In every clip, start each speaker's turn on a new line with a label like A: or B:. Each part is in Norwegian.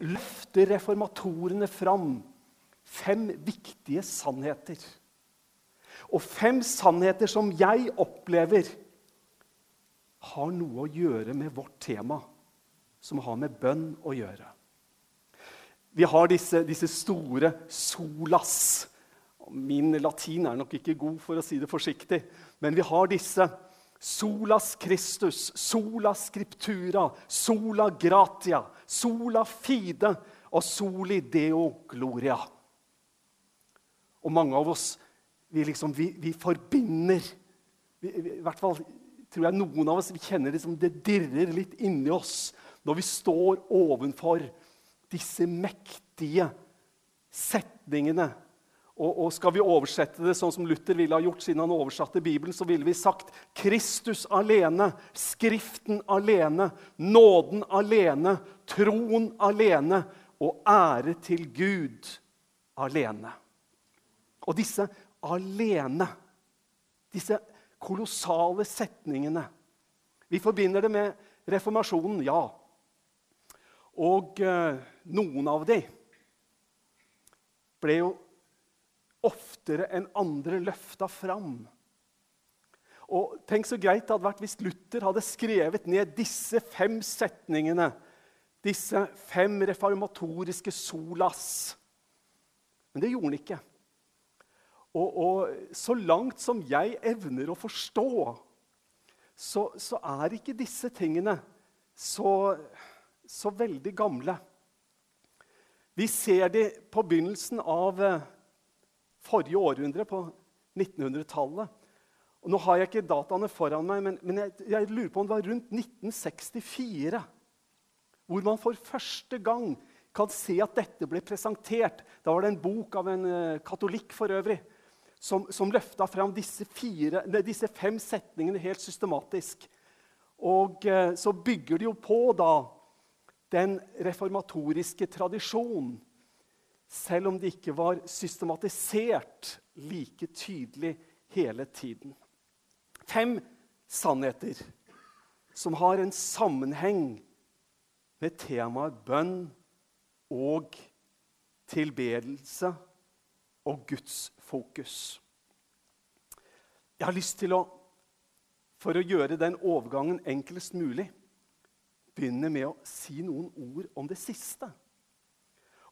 A: løfter reformatorene fram fem viktige sannheter. Og fem sannheter som jeg opplever har noe å gjøre med vårt tema, som har med bønn å gjøre. Vi har disse, disse store solas. Min latin er nok ikke god, for å si det forsiktig, men vi har disse solas Christus, sola scriptura, sola gratia, sola fide og soli deo gloria. Og mange av oss vi, liksom, vi, vi forbinder vi, I hvert fall tror jeg noen av oss vi kjenner liksom, det dirrer litt inni oss når vi står ovenfor disse mektige setningene. Og, og, skal vi oversette det sånn som Luther ville ha gjort siden han oversatte Bibelen, så ville vi sagt Kristus alene, Skriften alene, nåden alene, troen alene og ære til Gud alene. Og disse alene, disse kolossale setningene Vi forbinder det med reformasjonen, ja. Og eh, noen av de ble jo oftere enn andre løfta fram. Og Tenk så greit det hadde vært hvis Luther hadde skrevet ned disse fem setningene. Disse fem reformatoriske solas. Men det gjorde han ikke. Og, og så langt som jeg evner å forstå, så, så er ikke disse tingene så så veldig gamle. Vi ser de på begynnelsen av eh, forrige århundre, på 1900-tallet. Nå har jeg ikke dataene foran meg, men, men jeg, jeg, lurer på om det var rundt 1964 hvor man for første gang kan se at dette ble presentert. Da var det en bok av en uh, katolikk for øvrig som, som løfta fram disse, fire, disse, fem setningene helt systematisk. Og uh, så bygger de jo på da den reformatoriske tradisjon, selv om det ikke var systematisert like tydelig hele tiden. Fem sannheter som har en sammenheng med temaet bønn og tilbedelse og Guds fokus. Jeg har lyst til å, for å gjøre den overgangen enklest mulig, begynne med å si noen ord om det siste.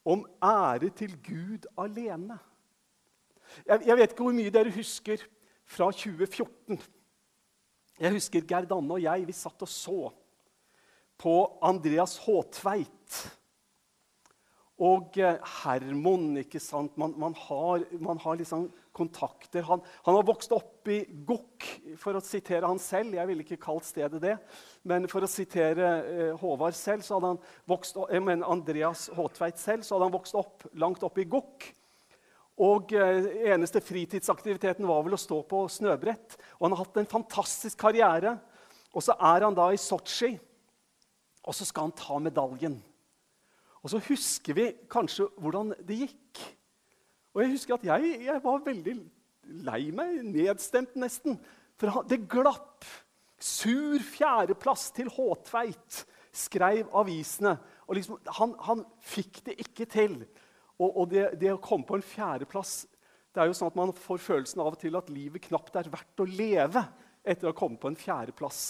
A: Om ære til Gud alene. Jeg, jeg vet ikke hvor mye dere husker fra 2014. Jeg husker Gerd Anne og jeg vi satt og så på Andreas Håtveit og eh, Hermon. ikke sant? Man, man har, man har liksom kontakter. Han, han, har vokst opp i Gokk, for å sitere han selv. Jeg ville ikke kalt stedet det. Men for å sitere eh, Håvard selv, så hadde han vokst jeg mener Andreas Håtveit selv, så hadde han vokst opp langt oppe i Gokk. Og eh, eneste fritidsaktiviteten var vel å stå på snøbrett. Og han har hatt en fantastisk karriere. Og så er han da i Sotsji, og så skal han ta medaljen. Og så husker vi kanskje hvordan det gikk. Og jeg husker at jeg, jeg var veldig lei meg, nedstemt nesten. For det glapp. Sur fjerdeplass til Håtveit, skrev avisene. Og liksom, han, han, fikk det ikke til. Og, og det, det, å komme på en fjerdeplass Det er jo sånn at man får følelsen av og til at livet knapt er verdt å leve etter å ha kommet på en fjerdeplass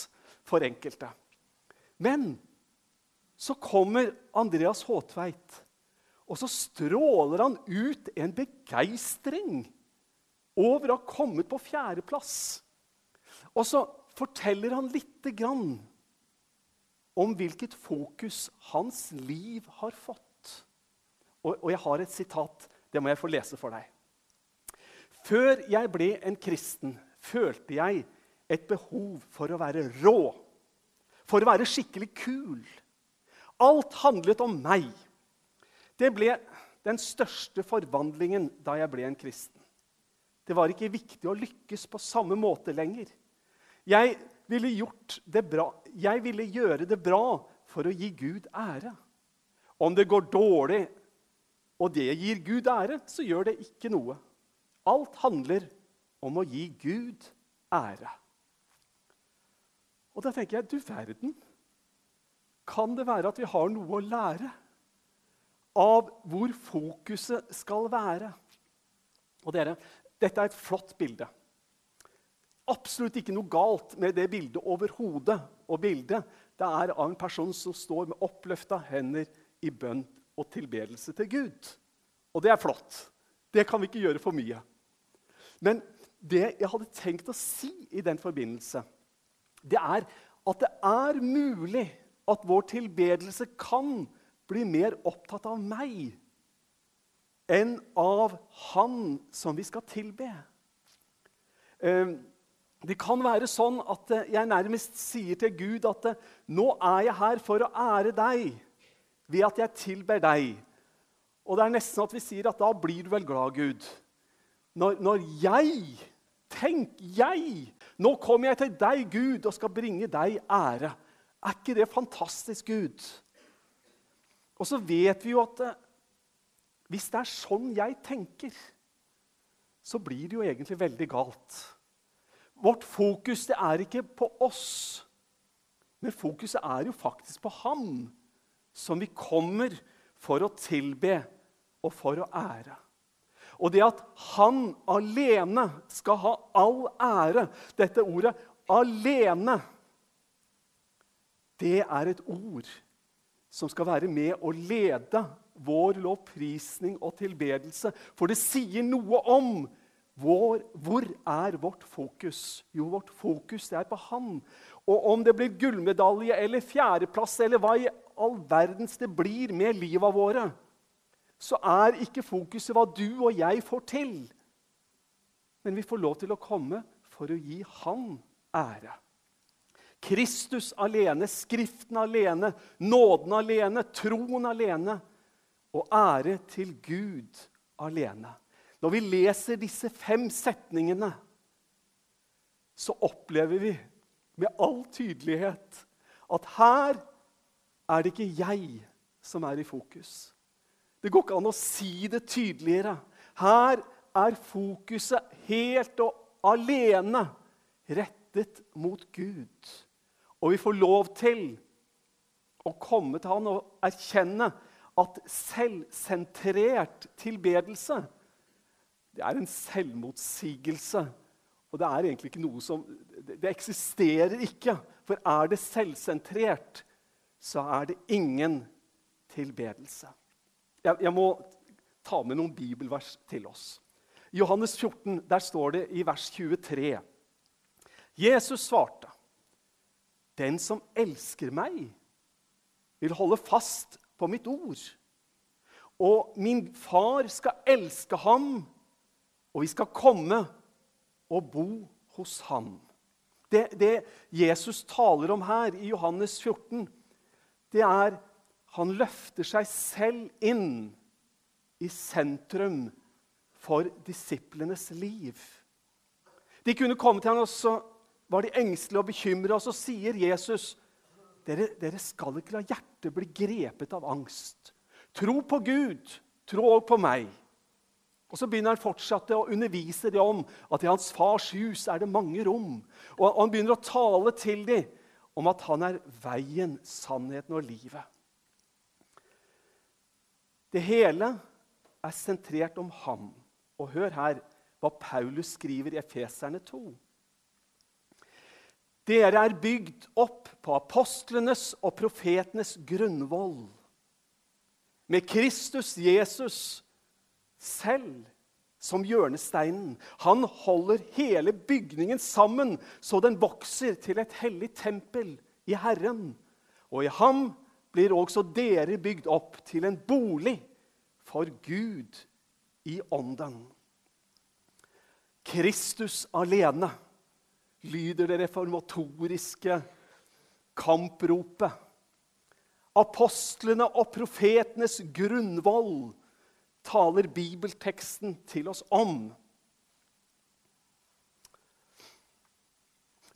A: for enkelte. Men så kommer Andreas Håtveit og så stråler han ut en begeistring over å ha kommet på fjerdeplass. Og så forteller han lite grann om hvilket fokus hans liv har fått. Og, og jeg har et sitat. Det må jeg få lese for deg. Før jeg ble en kristen, følte jeg et behov for å være rå. For å være skikkelig kul. Alt handlet om meg. Det ble den største forvandlingen da jeg ble en kristen. Det var ikke viktig å lykkes på samme måte lenger. Jeg ville, jeg ville gjøre det bra for å gi Gud ære. Om det går dårlig og det gir Gud ære, så gjør det ikke noe. Alt handler om å gi Gud ære. Og da tenker jeg, du verden. Kan det være at vi har noe å lære av hvor fokuset skal være. Og dere, dette er et flott bilde. Absolutt ikke noe galt med det bildet overhodet. Og bildet det er av en person som står med oppløfta hender i bønn og tilbedelse til Gud. Og det er flott. Det kan vi ikke gjøre for mye. Men det jeg hadde tenkt å si i den forbindelse, det er at det er mulig at vår tilbedelse kan bli mer opptatt av meg enn av Han som vi skal tilbe. Ehm, det kan være sånn at jeg nærmest sier til Gud at nå er jeg her for å ære deg ved at jeg tilber deg. Og det er nesten at vi sier at da blir du vel glad, Gud. Når, når jeg Tenk, jeg! Nå kommer jeg til deg, Gud, og skal bringe deg ære. Er ikke det fantastisk, Gud? Og så vet vi jo at eh, hvis det er sånn jeg tenker, så blir det jo egentlig veldig galt. Vårt fokus det er ikke på oss, men fokuset er jo faktisk på Han, som vi kommer for å tilbe og for å ære. Og det at han alene skal ha all ære Dette ordet 'alene' det er et ord som skal være med og lede vår lovprisning og tilbedelse. For det sier noe om vår, hvor er vårt fokus. Jo, vårt fokus er på Han. Og om det blir gullmedalje eller fjerdeplass eller hva i all verdens det blir med livet våre, så er ikke fokuset hva du og jeg får til. Men vi får lov til å komme for å gi Han ære. Kristus alene, Skriften alene, nåden alene, troen alene og ære til Gud alene. Når vi leser disse fem setningene, så opplever vi med all tydelighet at her er det ikke jeg som er i fokus. Det går ikke an å si det tydeligere. Her er fokuset helt og alene rettet mot Gud. Og vi får lov til å komme til han og erkjenne at selvsentrert tilbedelse det er en selvmotsigelse. Og det er egentlig ikke noe som Det eksisterer ikke. For er det selvsentrert, så er det ingen tilbedelse. Jeg, jeg, må ta med noen bibelvers til oss. I Johannes 14 der står det i vers 23 Jesus svarte, 'Den som elsker meg, vil holde fast på mitt ord.' 'Og min far skal elske ham, og vi skal komme og bo hos ham.' Det, det Jesus taler om her i Johannes 14, det er han løfter seg selv inn i sentrum for disiplenes liv. De kunne komme til ham, og så var de engstelige og bekymra. Og så sier Jesus, dere, dere skal ikke la hjertet bli grepet av angst. Tro på Gud, tro òg på meg. Og Så begynner han fortsatt å undervise dem om at i hans fars hus er det mange rom. Og Han begynner å tale til dem om at han er veien, sannheten og livet. Det hele er sentrert om ham. Og hør her hva Paulus skriver i Efeserne 2. Dere er bygd opp på apostlenes og profetenes grunnvoll. Med Kristus Jesus selv som hjørnesteinen. Han holder hele bygningen sammen så den vokser til et hellig tempel i Herren. Og i ham blir også dere bygd opp til en bolig for Gud i ånden. Kristus alene lyder det reformatoriske kampropet. Apostlene og profetenes grunnvoll taler bibelteksten til oss om.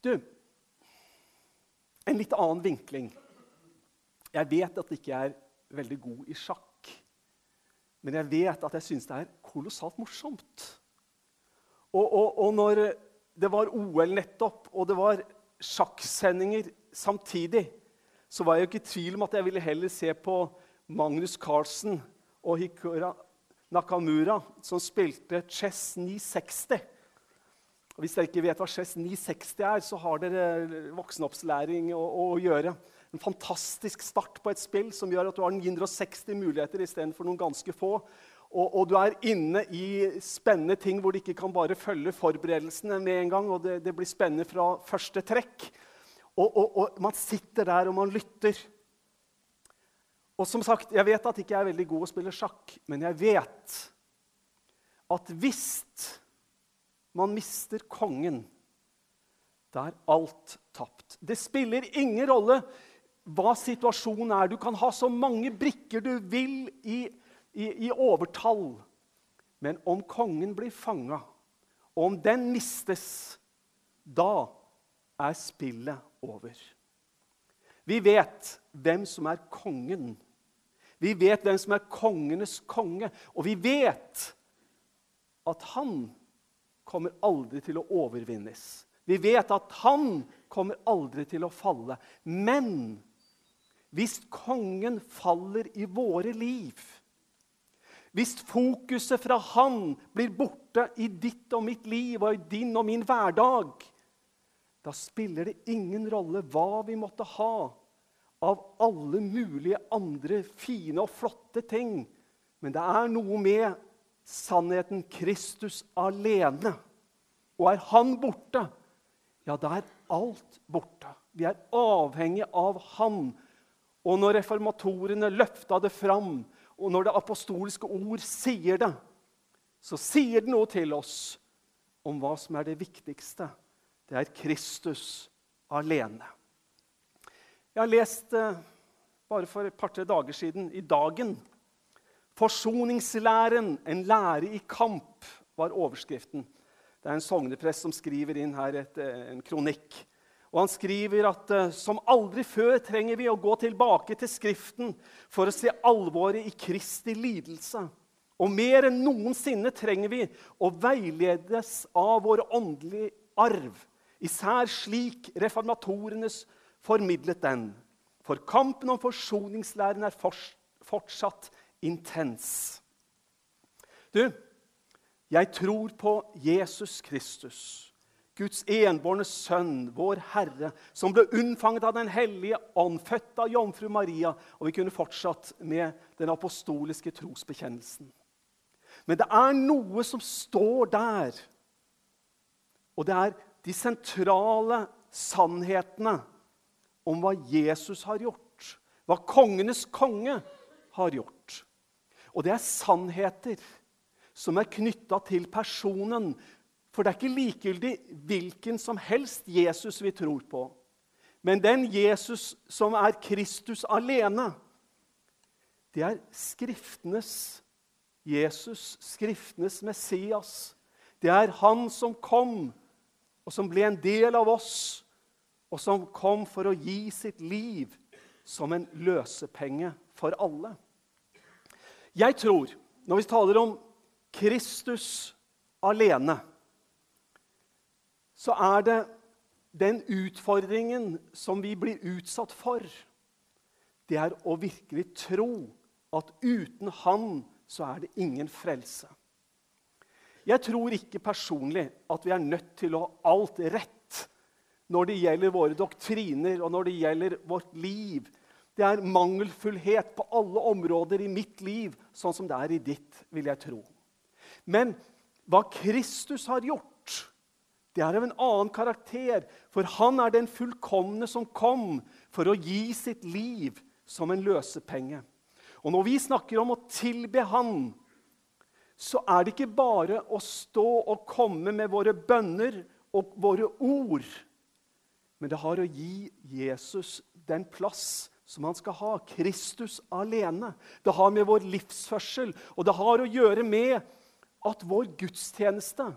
A: Du, en litt annen vinkling. Jeg vet at jeg ikke er veldig god i sjakk. Men jeg vet at jeg syns det er kolossalt morsomt. Og, og, og, når det var OL nettopp, og det var sjakksendinger samtidig, så var jeg jo ikke i tvil om at jeg ville heller se på Magnus Carlsen og Hikura Nakamura, som spilte Chess 960. Og hvis dere ikke vet hva Chess 960 er, så har dere voksenopplæring å, å, gjøre. En fantastisk start på et spill som gjør at du har 960 muligheter istedenfor noen ganske få. Og, og, du er inne i spennende ting hvor du ikke kan bare følge forberedelsene med en gang. og Det, det blir spennende fra første trekk. Og, og, og, man sitter der og man lytter. Og som sagt, Jeg vet at jeg ikke er veldig god å spille sjakk, men jeg vet at hvis man mister kongen, da er alt tapt. Det spiller ingen rolle hva situasjonen er. Du kan ha så mange brikker du vil i i, i overtall. Men om kongen blir fanga, og om den mistes, da er spillet over. Vi vet hvem som er kongen. Vi vet hvem som er kongenes konge, og vi vet at han kommer aldri til å overvinnes. Vi vet at han kommer aldri til å falle. Men hvis kongen faller i våre liv, hvis fokuset fra Han blir borte i ditt og mitt liv og i din og min hverdag, da spiller det ingen rolle hva vi måtte ha av alle mulige andre fine og flotte ting. Men det er noe med sannheten Kristus alene. Og er Han borte, ja, da er alt borte. Vi er avhengig av Han. Og når reformatorene løfta det fram og når det apostoliske ord sier det, så sier det noe til oss om hva som er det viktigste. Det er Kristus alene. Jeg har lest eh, bare for et par-tre dager siden, i Dagen Forsoningslæren, en lære i kamp, var overskriften. Det er en sogneprest som skriver inn her et, eh, en kronikk. Og han skriver at uh, som aldri før trenger vi å gå tilbake til Skriften for å se alvoret i Kristi lidelse. Og mer enn noensinne trenger vi å veiledes av vår åndelige arv, især slik reformatorenes formidlet den. For kampen om forsoningslæren er fortsatt intens. Du, jeg tror på Jesus Kristus Guds enbårne sønn, vår Herre, som ble unnfanget av Den hellige ånd, født av jomfru Maria. Og vi kunne fortsatt med den apostoliske trosbekjennelsen. Men det er noe som står der, og det er de sentrale sannhetene om hva Jesus har gjort, hva kongenes konge har gjort. Og det er sannheter som er knytta til personen for det er ikke likegyldig hvilken som helst Jesus vi tror på. Men den Jesus som er Kristus alene, det er Skriftenes Jesus, Skriftenes Messias. Det er han som kom, og som ble en del av oss, og som kom for å gi sitt liv som en løsepenge for alle. Jeg tror, når vi taler om Kristus alene så er det den utfordringen som vi blir utsatt for, det er å virkelig tro at uten Han så er det ingen frelse. Jeg tror ikke personlig at vi er nødt til å ha alt rett når det gjelder våre doktriner og når det gjelder vårt liv. Det er mangelfullhet på alle områder i mitt liv, sånn som det er i ditt, vil jeg tro. Men hva Kristus har gjort det er av en annen karakter, for han er den fullkomne som kom for å gi sitt liv som en løsepenge. Og når vi snakker om å tilbe Han, så er det ikke bare å stå og komme med våre bønner og våre ord, men det har å gi Jesus den plass som han skal ha. Kristus alene. Det har med vår livsførsel og det har å gjøre med at vår gudstjeneste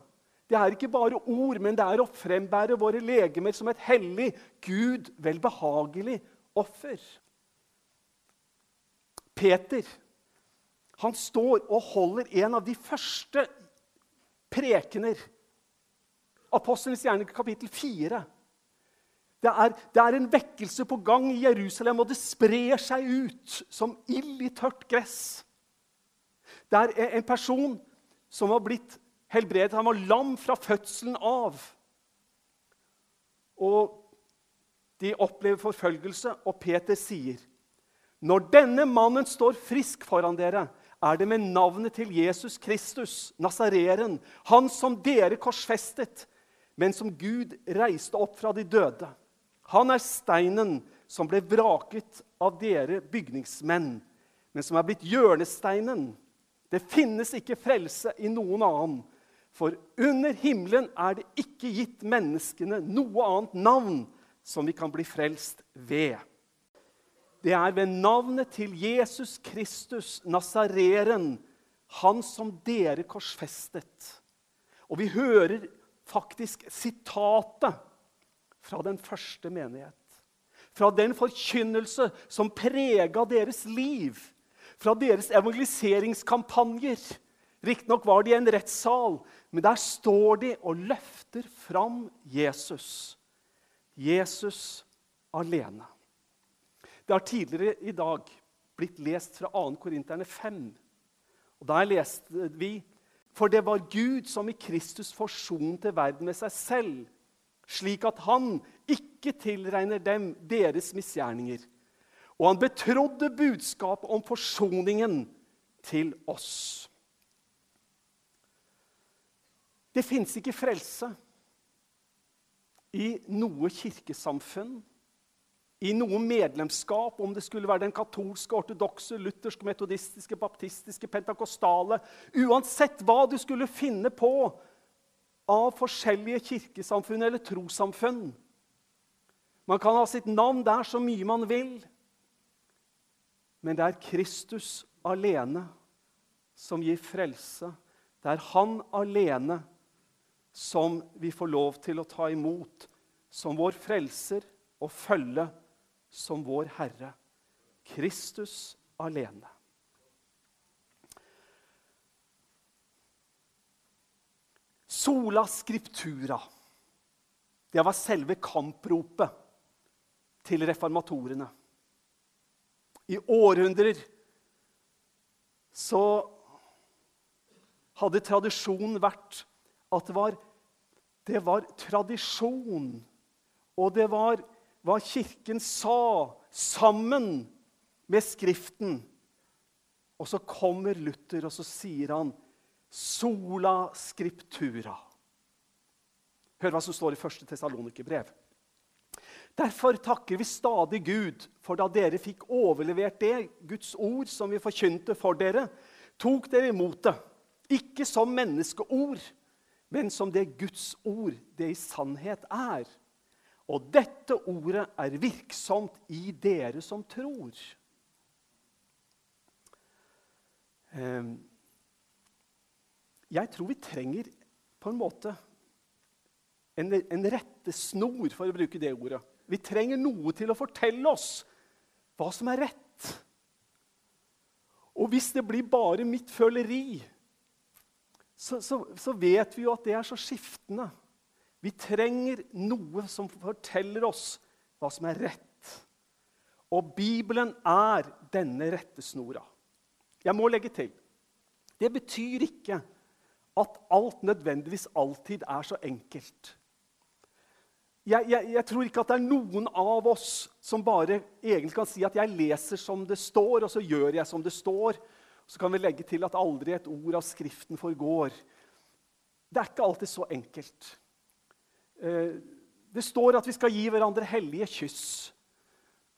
A: det er ikke bare ord, men det er å frembære våre legemer som et hellig, Gud velbehagelig offer. Peter han står og holder en av de første prekener. Apostlenes gjerne kapittel 4. Det er, det er, en vekkelse på gang i Jerusalem, og det sprer seg ut som ild i tørt gress. Det er en person som har blitt helbredet. Han var lam fra fødselen av. Og de opplever forfølgelse, og Peter sier når denne mannen står frisk foran dere, er det med navnet til Jesus Kristus, Nazareren, han som dere korsfestet, men som Gud reiste opp fra de døde. Han er steinen som ble vraket av dere bygningsmenn, men som er blitt hjørnesteinen. Det finnes ikke frelse i noen annen, for under himmelen er det ikke gitt menneskene noe annet navn som vi kan bli frelst ved. Det er ved navnet til Jesus Kristus, Nazareren, han som dere korsfestet. Og vi hører faktisk sitatet fra den første menighet. Fra den forkynnelse som prega deres liv. Fra deres evangeliseringskampanjer. Riktignok var de i en rettssal, men der står de og løfter fram Jesus. Jesus alene. Det har tidligere i dag blitt lest fra 2. Korinterne 5. Og Der leste vi For det var Gud som i Kristus forsonte verden med seg selv, slik at han ikke tilregner dem deres misgjerninger. Og han betrodde budskapet om forsoningen til oss. Det fins ikke frelse i noe kirkesamfunn, i noe medlemskap, om det skulle være den katolske, ortodokse, lutherske, metodistiske, baptistiske, pentakostale Uansett hva du skulle finne på av forskjellige kirkesamfunn eller trossamfunn. Man kan ha sitt navn der så mye man vil, men det er Kristus alene som gir frelse. Det er Han alene som vi får lov til å ta imot som vår frelser og følge som vår Herre. Kristus alene. Sola scriptura. Det var selve kampropet til reformatorene. I århundrer så hadde tradisjonen vært at det var, det var tradisjon, og det var hva Kirken sa, sammen med Skriften. Og så kommer Luther, og så sier han sola scriptura. Hør hva som står i 1. Tessalonikerbrev. Derfor takker vi stadig Gud, for da dere fikk overlevert det, Guds ord, som vi forkynte for dere, tok dere imot det, ikke som menneskeord, men som det Guds ord det i sannhet er. Og dette ordet er virksomt i dere som tror. Ehm, jeg tror vi trenger på en måte en, en rettesnor, for å bruke det ordet. Vi trenger noe til å fortelle oss hva som er rett. Og hvis det blir bare mitt føleri, så, så, så vet vi jo at det er så skiftende. Vi trenger noe som forteller oss hva som er rett. Og Bibelen er denne rettesnora. Jeg må legge til det betyr ikke at alt nødvendigvis alltid er så enkelt. Jeg, jeg, jeg, tror ikke at det er noen av oss som bare egentlig kan si at 'jeg leser som det står', og så gjør jeg som det står. Så kan vi legge til at aldri et ord av Skriften forgår. Det er ikke alltid så enkelt. Eh, det står at vi skal gi hverandre hellige kyss.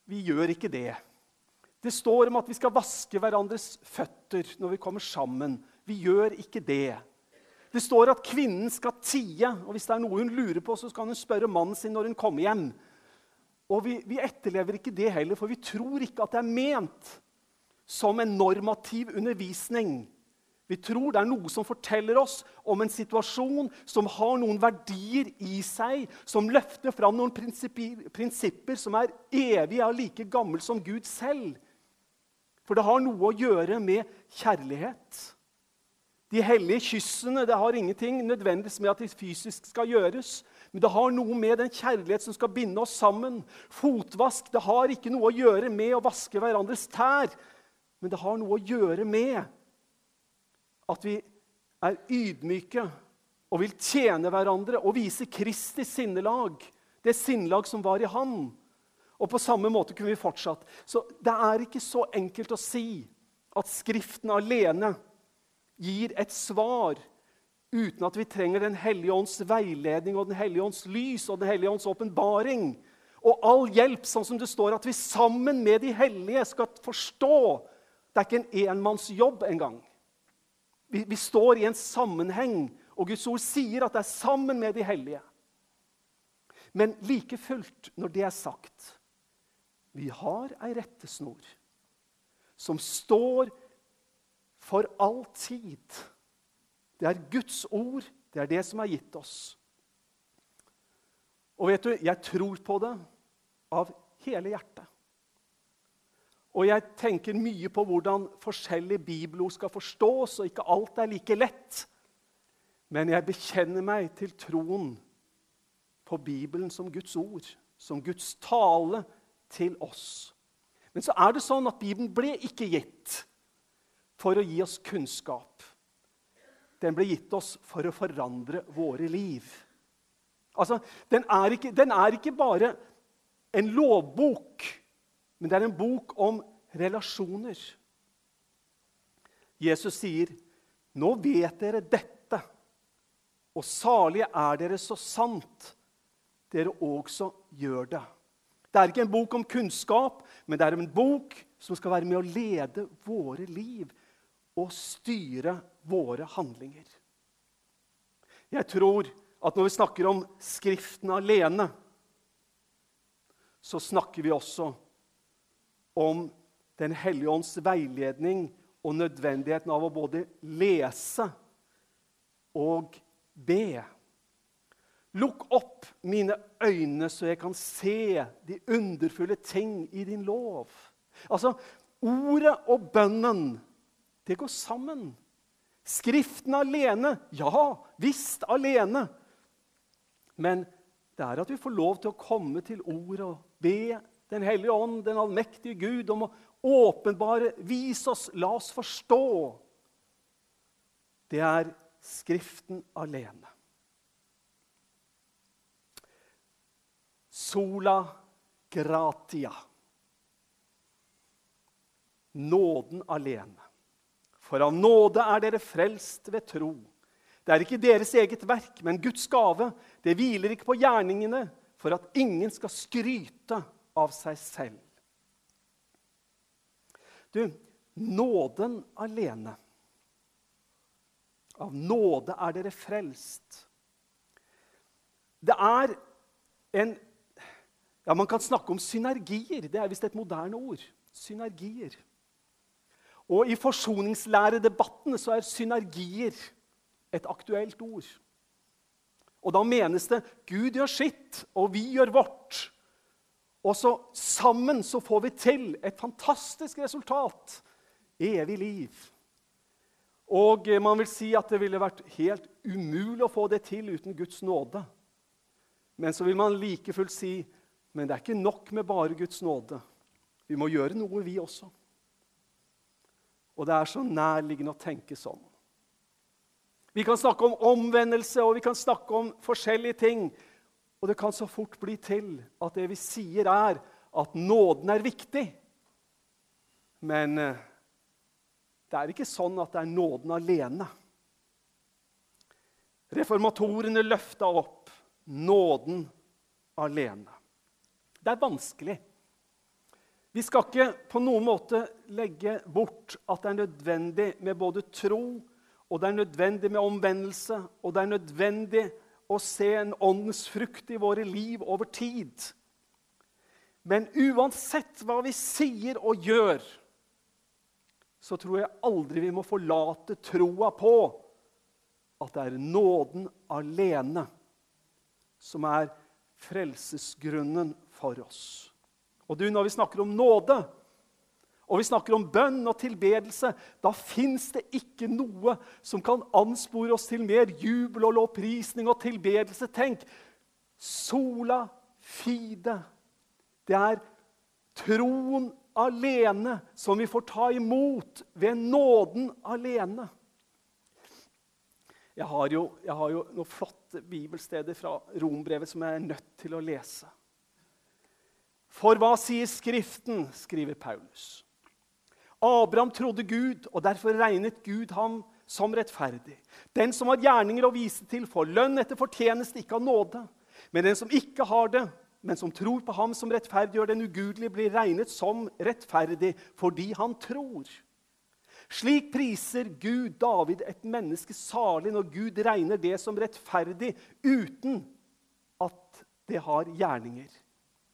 A: Vi gjør ikke det. Det står om at vi skal vaske hverandres føtter når vi kommer sammen. Vi gjør ikke det. Det står at kvinnen skal tie, og hvis det er noe hun lurer på, så skal hun spørre mannen sin når hun kommer hjem. Og vi, vi etterlever ikke det heller, for vi tror ikke at det er ment som en normativ undervisning. Vi tror det er noe som forteller oss om en situasjon som har noen verdier i seg, som løfter fram noen prinsipper som er evige og like gamle som Gud selv. For det har noe å gjøre med kjærlighet. De hellige kyssene det har ingenting nødvendigvis med at de fysisk skal gjøres. Men det har noe med den kjærlighet som skal binde oss sammen. Fotvask det har ikke noe å gjøre med å vaske hverandres tær, men det har noe å gjøre med at vi er ydmyke og vil tjene hverandre og vise Kristi sinnelag, det sinnelag som var i Han. Og på samme måte kunne vi fortsatt. Så det er ikke så enkelt å si at Skriften alene gir et svar uten at vi trenger Den hellige ånds veiledning og Den hellige ånds lys og Den hellige ånds åpenbaring. Og all hjelp, sånn som det står at vi sammen med de hellige skal forstå. Det er ikke en enmannsjobb engang. Vi, vi står i en sammenheng, og Guds ord sier at det er sammen med de hellige. Men like fullt, når det er sagt Vi har ei rettesnor som står for all tid. Det er Guds ord. Det er det som er gitt oss. Og vet du, jeg tror på det av hele hjertet. Og jeg tenker mye på hvordan forskjellige bibelord skal forstås, og ikke alt er like lett. Men jeg bekjenner meg til troen på Bibelen som Guds ord, som Guds tale til oss. Men så er det sånn at Bibelen ble ikke gitt for å gi oss kunnskap. Den ble gitt oss for å forandre våre liv. Altså, den er ikke, den er ikke bare en lovbok men det er en bok om relasjoner. Jesus sier, 'Nå vet dere dette, og salige er dere så sant dere også gjør det.' Det er ikke en bok om kunnskap, men det er en bok som skal være med å lede våre liv og styre våre handlinger. Jeg tror at når vi snakker om Skriften alene, så snakker vi også om om Den hellige ånds veiledning og nødvendigheten av å både lese og be. Lukk opp mine øyne, så jeg kan se de underfulle ting i din lov. Altså, Ordet og bønnen, det går sammen. Skriften alene, ja visst alene. Men det er at vi får lov til å komme til ordet og be den hellige ånd, den allmektige Gud, om å åpenbare, vise oss, la oss forstå. Det er Skriften alene. Sola gratia. Nåden alene. For av nåde er dere frelst ved tro. Det er ikke deres eget verk, men Guds gave. Det hviler ikke på gjerningene, for at ingen skal skryte av seg selv. Du, nåden alene. Av nåde er dere frelst. Det er en Ja, man kan snakke om synergier. Det er visst et moderne ord. Synergier. Og i forsoningslæredebattene så er synergier et aktuelt ord. Og da menes det Gud gjør sitt, og vi gjør vårt. Og så sammen så får vi til et fantastisk resultat. Evig liv. Og man vil si at det ville vært helt umulig å få det til uten Guds nåde. Men så vil man like fullt si men det er ikke nok med bare Guds nåde. Vi må gjøre noe, vi også. Og det er så nærliggende å tenke sånn. Vi kan snakke om omvendelse og vi kan snakke om forskjellige ting. Og det kan så fort bli til at det vi sier, er at nåden er viktig. Men eh, det er ikke sånn at det er nåden alene. Reformatorene løfta opp nåden alene. Det er vanskelig. Vi skal ikke på noen måte legge bort at det er nødvendig med både tro, og det er nødvendig med omvendelse, og det er nødvendig å se en åndens frukt i våre liv over tid. Men uansett hva vi sier og gjør, så tror jeg aldri vi må forlate troa på at det er nåden alene som er frelsesgrunnen for oss. Og du, Når vi snakker om nåde, og vi snakker om bønn og tilbedelse, da fins det ikke noe som kan anspore oss til mer jubel og lovprisning og tilbedelse. Tenk sola fide. Det er troen alene som vi får ta imot ved nåden alene. Jeg har, jo, jeg har jo noen flotte bibelsteder fra Rombrevet som jeg er nødt til å lese. For hva sier Skriften, skriver Paulus. Abraham trodde Gud, og derfor regnet Gud ham som rettferdig. Den som har gjerninger å vise til, får lønn etter fortjeneste, ikke av nåde. Men den som ikke har det, men som tror på ham som rettferdiggjør den ugudelige, blir regnet som rettferdig fordi han tror. Slik priser Gud David et menneske salig når Gud regner det som rettferdig uten at det har gjerninger.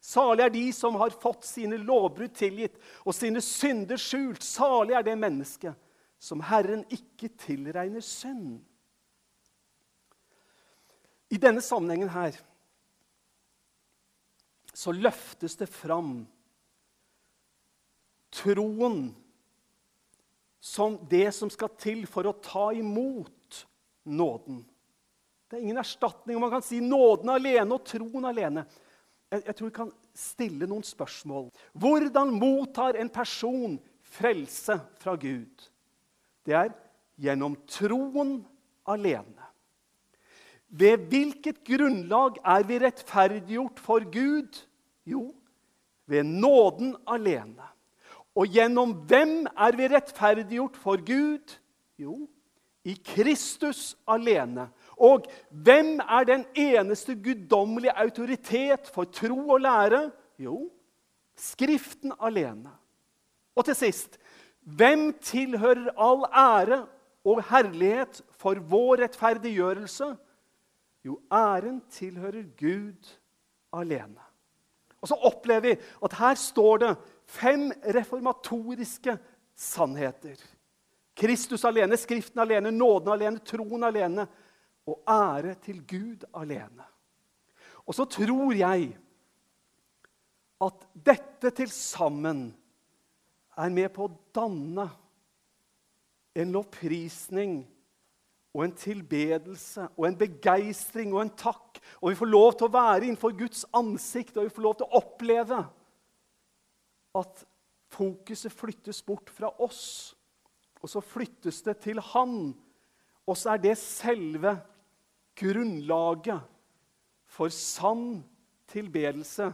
A: Salig er de som har fått sine lovbrudd tilgitt og sine synder skjult. Salig er det mennesket som Herren ikke tilregner synd. I denne sammenhengen her så løftes det fram troen som det som skal til for å ta imot nåden. Det er ingen erstatning. Man kan si nåden alene og troen alene. Jeg, jeg tror vi kan stille noen spørsmål. Hvordan mottar en person frelse fra Gud? Det er gjennom troen alene. Ved hvilket grunnlag er vi rettferdiggjort for Gud? Jo, ved nåden alene. Og gjennom hvem er vi rettferdiggjort for Gud? Jo, i Kristus alene. Og hvem er den eneste guddommelige autoritet for tro og lære? Jo, Skriften alene. Og til sist hvem tilhører all ære og herlighet for vår rettferdiggjørelse? Jo, æren tilhører Gud alene. Og så opplever vi at her står det Fem reformatoriske sannheter. Kristus alene, Skriften alene, nåden alene, troen alene og ære til Gud alene. Og så tror jeg at dette til sammen er med på å danne en lovprisning og en tilbedelse og en begeistring og en takk. Og vi får lov til å være innenfor Guds ansikt, og vi får lov til å oppleve at fokuset flyttes bort fra oss, og så flyttes det til Han. Og så er det selve grunnlaget for sann tilbedelse,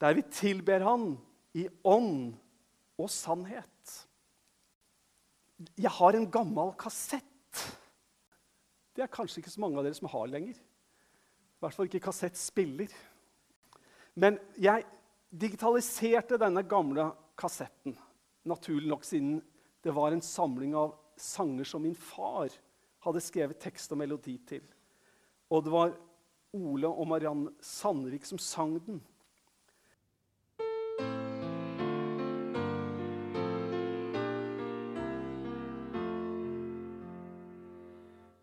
A: der vi tilber Han i ånd og sannhet. Jeg har en gammel kassett. Det er kanskje ikke så mange av dere som har lenger. I hvert fall ikke kassettspiller. Men jeg digitaliserte denne gamle kassetten. Naturlig nok siden det var en samling av sanger som min far hadde skrevet tekst og melodi til. Og det var Ole og Mariann Sandvik som sang den.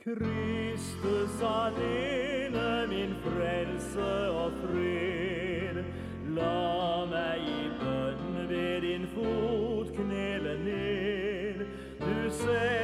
B: Kristus alene, min frelse og fred. La meg i bønn ved din fot knele ned. Du selv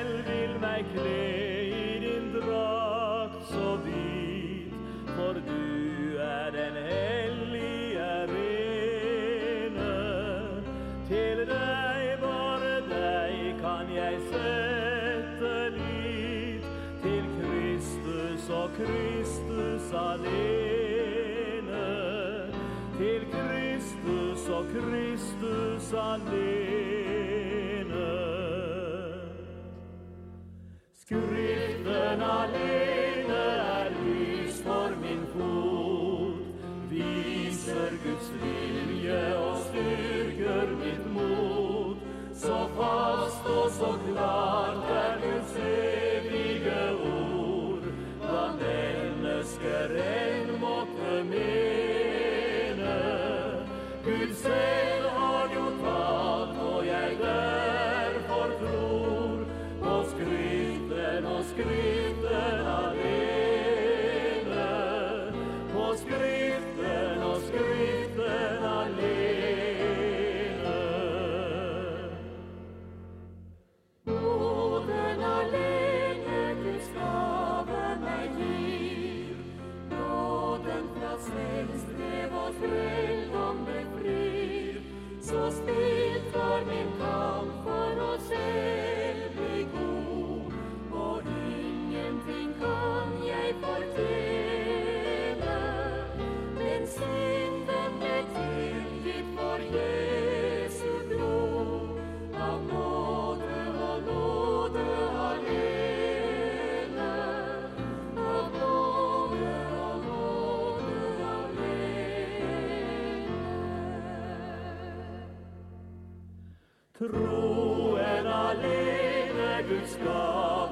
B: Alene. Skriften alene er lys for min fot, viser Guds vilje og styrker mitt mot. Så fast og så klart er Guds evige Troen alene Guds gave